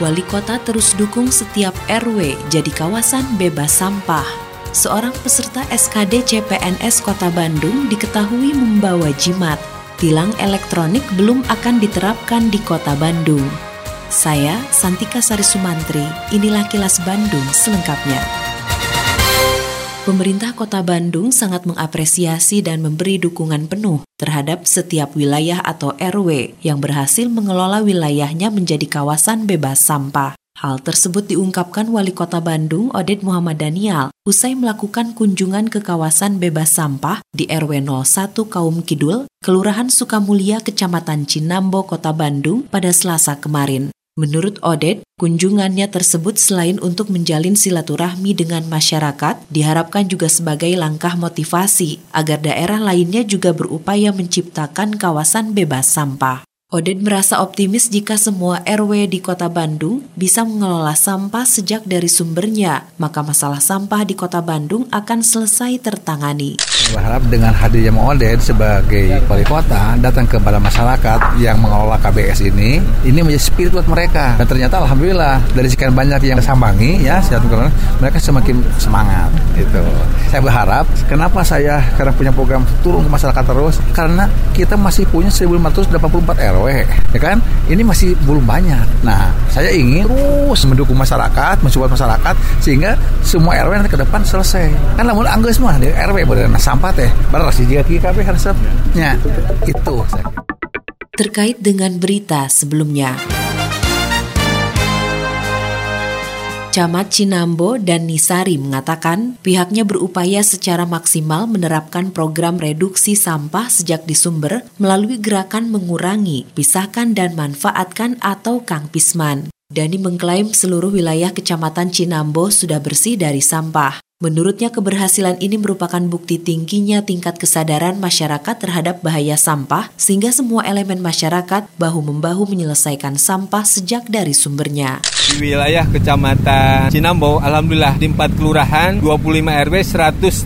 Wali kota terus dukung setiap RW jadi kawasan bebas sampah. Seorang peserta SKD CPNS Kota Bandung diketahui membawa jimat. Tilang elektronik belum akan diterapkan di Kota Bandung. Saya, Santika Sari Sumantri, inilah kilas Bandung selengkapnya. Pemerintah Kota Bandung sangat mengapresiasi dan memberi dukungan penuh terhadap setiap wilayah atau RW yang berhasil mengelola wilayahnya menjadi kawasan bebas sampah. Hal tersebut diungkapkan Wali Kota Bandung, Oded Muhammad Daniel, usai melakukan kunjungan ke kawasan bebas sampah di RW 01 Kaum Kidul, Kelurahan Sukamulya, Kecamatan Cinambo, Kota Bandung pada Selasa kemarin. Menurut Odet, kunjungannya tersebut selain untuk menjalin silaturahmi dengan masyarakat, diharapkan juga sebagai langkah motivasi agar daerah lainnya juga berupaya menciptakan kawasan bebas sampah. Oded merasa optimis jika semua RW di kota Bandung bisa mengelola sampah sejak dari sumbernya, maka masalah sampah di kota Bandung akan selesai tertangani. Berharap dengan hadirnya Oded sebagai wali kota datang kepada masyarakat yang mengelola KBS ini, ini menjadi spirit buat mereka. Dan ternyata alhamdulillah dari sekian banyak yang sambangi ya, mereka semakin semangat gitu. Saya berharap kenapa saya sekarang punya program turun ke masyarakat terus karena kita masih punya 1584 RW RW, ya kan? Ini masih belum banyak. Nah, saya ingin terus mendukung masyarakat, mensupport masyarakat sehingga semua RW nanti ke depan selesai. Kan lamun anggeus mah di RW boleh sampah teh, baru sih jika KP harusnya itu. Terkait dengan berita sebelumnya. Camat Cinambo dan Nisari mengatakan pihaknya berupaya secara maksimal menerapkan program reduksi sampah sejak di sumber melalui gerakan mengurangi, pisahkan dan manfaatkan atau Kang Pisman. Dani mengklaim seluruh wilayah Kecamatan Cinambo sudah bersih dari sampah. Menurutnya keberhasilan ini merupakan bukti tingginya tingkat kesadaran masyarakat terhadap bahaya sampah sehingga semua elemen masyarakat bahu-membahu menyelesaikan sampah sejak dari sumbernya. Di wilayah Kecamatan Cinambo, Alhamdulillah di 4 kelurahan, 25 RW,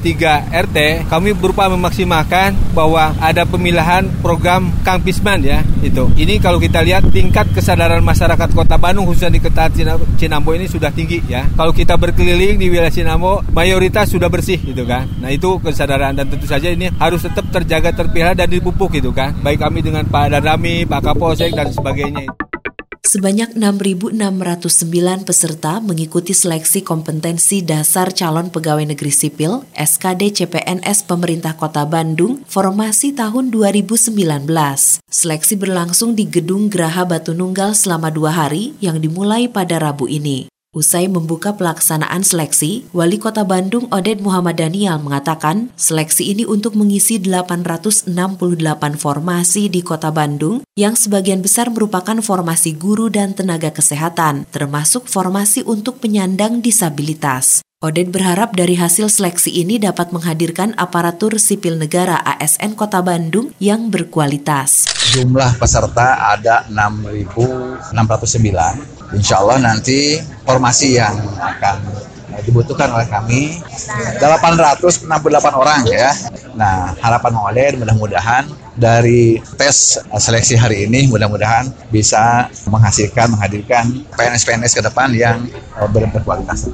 103 RT, kami berupa memaksimalkan bahwa ada pemilihan program Kang Pisman ya, itu. Ini kalau kita lihat tingkat kesadaran masyarakat Kota Bandung khususnya di Kota Cinambo ini sudah tinggi ya. Kalau kita berkeliling di wilayah Cinambo, mayoritas sudah bersih gitu kan. Nah itu kesadaran dan tentu saja ini harus tetap terjaga terpelihara dan dipupuk gitu kan. Baik kami dengan Pak Dadami, Pak Kapolsek dan sebagainya. Sebanyak 6.609 peserta mengikuti seleksi kompetensi dasar calon pegawai negeri sipil SKD CPNS Pemerintah Kota Bandung formasi tahun 2019. Seleksi berlangsung di Gedung Geraha Batu Nunggal selama dua hari yang dimulai pada Rabu ini. Usai membuka pelaksanaan seleksi, Wali Kota Bandung Oded Muhammad Daniel mengatakan seleksi ini untuk mengisi 868 formasi di Kota Bandung yang sebagian besar merupakan formasi guru dan tenaga kesehatan, termasuk formasi untuk penyandang disabilitas. Oded berharap dari hasil seleksi ini dapat menghadirkan aparatur sipil negara ASN Kota Bandung yang berkualitas. Jumlah peserta ada 6.609. Insya Allah nanti formasi yang akan dibutuhkan oleh kami 868 orang ya. Nah harapan Oded mudah-mudahan dari tes seleksi hari ini mudah-mudahan bisa menghasilkan menghadirkan PNS-PNS ke depan yang eh, berkualitas.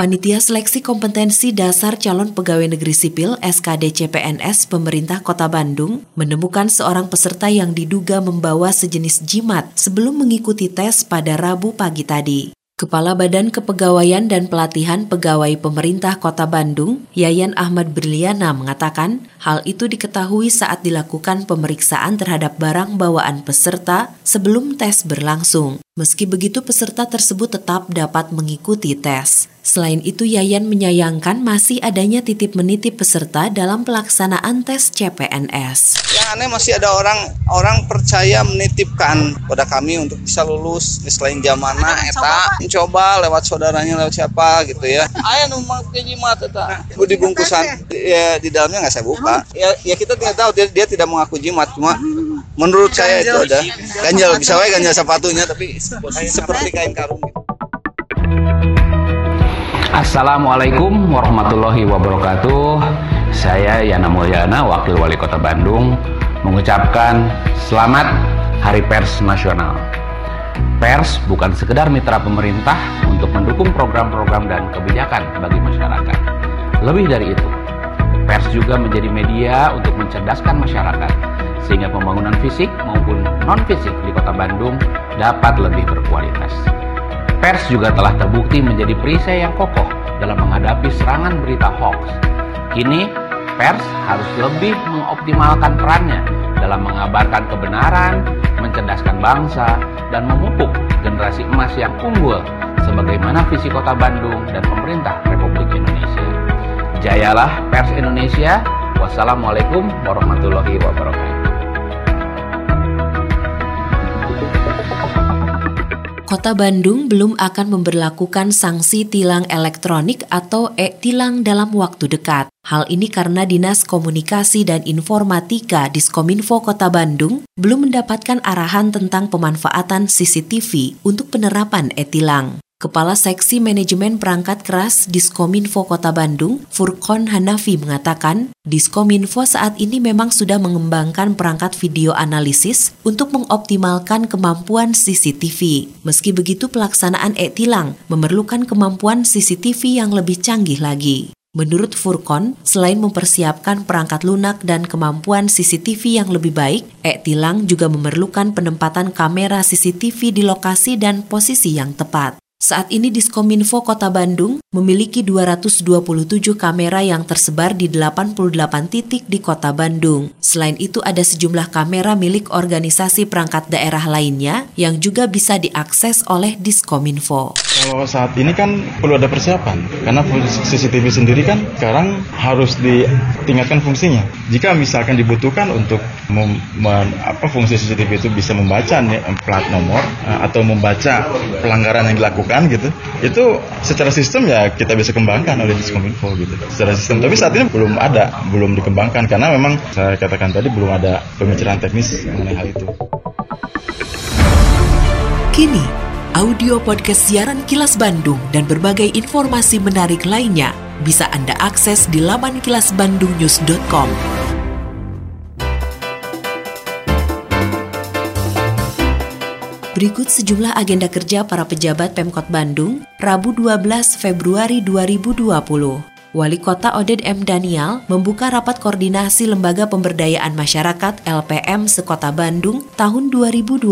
Panitia Seleksi Kompetensi Dasar Calon Pegawai Negeri Sipil SKD CPNS Pemerintah Kota Bandung menemukan seorang peserta yang diduga membawa sejenis jimat sebelum mengikuti tes pada Rabu pagi tadi. Kepala Badan Kepegawaian dan Pelatihan Pegawai Pemerintah Kota Bandung, Yayan Ahmad Briliana mengatakan, hal itu diketahui saat dilakukan pemeriksaan terhadap barang bawaan peserta sebelum tes berlangsung. Meski begitu, peserta tersebut tetap dapat mengikuti tes. Selain itu, Yayan menyayangkan masih adanya titip menitip peserta dalam pelaksanaan tes CPNS. Yang aneh masih ada orang orang percaya menitipkan pada kami untuk bisa lulus selain zamana eta mencoba lewat saudaranya lewat siapa gitu ya. Ayah numpang jimat eta. Nah, di bungkusan ya di dalamnya nggak saya buka. Ya, ya kita tidak tahu dia, dia tidak mengaku jimat cuma menurut saya itu ada ganjel bisa wae ganjel sepatunya tapi seperti kain karung gitu. Assalamualaikum warahmatullahi wabarakatuh. Saya Yana Mulyana, Wakil Wali Kota Bandung, mengucapkan selamat Hari Pers Nasional. Pers bukan sekedar mitra pemerintah untuk mendukung program-program dan kebijakan bagi masyarakat. Lebih dari itu, pers juga menjadi media untuk mencerdaskan masyarakat sehingga pembangunan fisik maupun non-fisik di kota Bandung dapat lebih berkualitas. Pers juga telah terbukti menjadi perisai yang kokoh dalam menghadapi serangan berita hoax. Kini, pers harus lebih mengoptimalkan perannya dalam mengabarkan kebenaran, mencerdaskan bangsa, dan memupuk generasi emas yang unggul sebagaimana visi kota Bandung dan pemerintah Republik Indonesia. Jayalah pers Indonesia. Wassalamualaikum warahmatullahi wabarakatuh. Kota Bandung belum akan memberlakukan sanksi tilang elektronik atau e-tilang dalam waktu dekat. Hal ini karena Dinas Komunikasi dan Informatika Diskominfo Kota Bandung belum mendapatkan arahan tentang pemanfaatan CCTV untuk penerapan e-tilang. Kepala Seksi Manajemen Perangkat Keras Diskominfo Kota Bandung, Furkon Hanafi mengatakan, Diskominfo saat ini memang sudah mengembangkan perangkat video analisis untuk mengoptimalkan kemampuan CCTV. Meski begitu, pelaksanaan e-tilang memerlukan kemampuan CCTV yang lebih canggih lagi. Menurut Furkon, selain mempersiapkan perangkat lunak dan kemampuan CCTV yang lebih baik, e-tilang juga memerlukan penempatan kamera CCTV di lokasi dan posisi yang tepat. Saat ini Diskominfo Kota Bandung memiliki 227 kamera yang tersebar di 88 titik di Kota Bandung. Selain itu ada sejumlah kamera milik organisasi perangkat daerah lainnya yang juga bisa diakses oleh Diskominfo. Kalau saat ini kan perlu ada persiapan karena CCTV sendiri kan sekarang harus ditingkatkan fungsinya. Jika misalkan dibutuhkan untuk mem, apa fungsi CCTV itu bisa membaca nih, plat nomor eh, atau membaca pelanggaran yang dilakukan gitu, itu secara sistem ya kita bisa kembangkan oleh Diskominfo gitu. Secara sistem tapi saat ini belum ada, belum dikembangkan karena memang saya katakan tadi belum ada pemikiran teknis mengenai hal itu. Kini audio podcast siaran Kilas Bandung dan berbagai informasi menarik lainnya bisa Anda akses di laman kilasbandungnews.com. Berikut sejumlah agenda kerja para pejabat Pemkot Bandung, Rabu 12 Februari 2020. Wali Kota Oded M. Daniel membuka rapat koordinasi Lembaga Pemberdayaan Masyarakat LPM Sekota Bandung tahun 2020.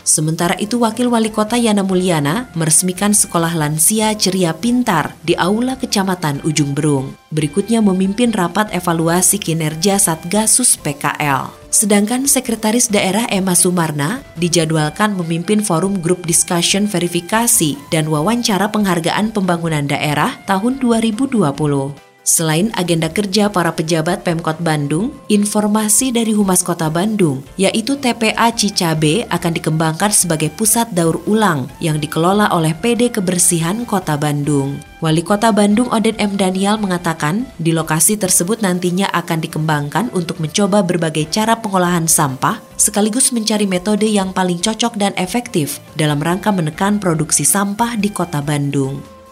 Sementara itu Wakil Wali Kota Yana Mulyana meresmikan Sekolah Lansia Ceria Pintar di Aula Kecamatan Ujung Berung. Berikutnya memimpin rapat evaluasi kinerja Satgasus PKL. Sedangkan Sekretaris Daerah Emma Sumarna dijadwalkan memimpin forum grup discussion verifikasi dan wawancara penghargaan pembangunan daerah tahun 2020. Selain agenda kerja para pejabat Pemkot Bandung, informasi dari Humas Kota Bandung, yaitu TPA Cicabe akan dikembangkan sebagai pusat daur ulang yang dikelola oleh PD Kebersihan Kota Bandung. Wali Kota Bandung Oden M. Daniel mengatakan, di lokasi tersebut nantinya akan dikembangkan untuk mencoba berbagai cara pengolahan sampah, sekaligus mencari metode yang paling cocok dan efektif dalam rangka menekan produksi sampah di Kota Bandung.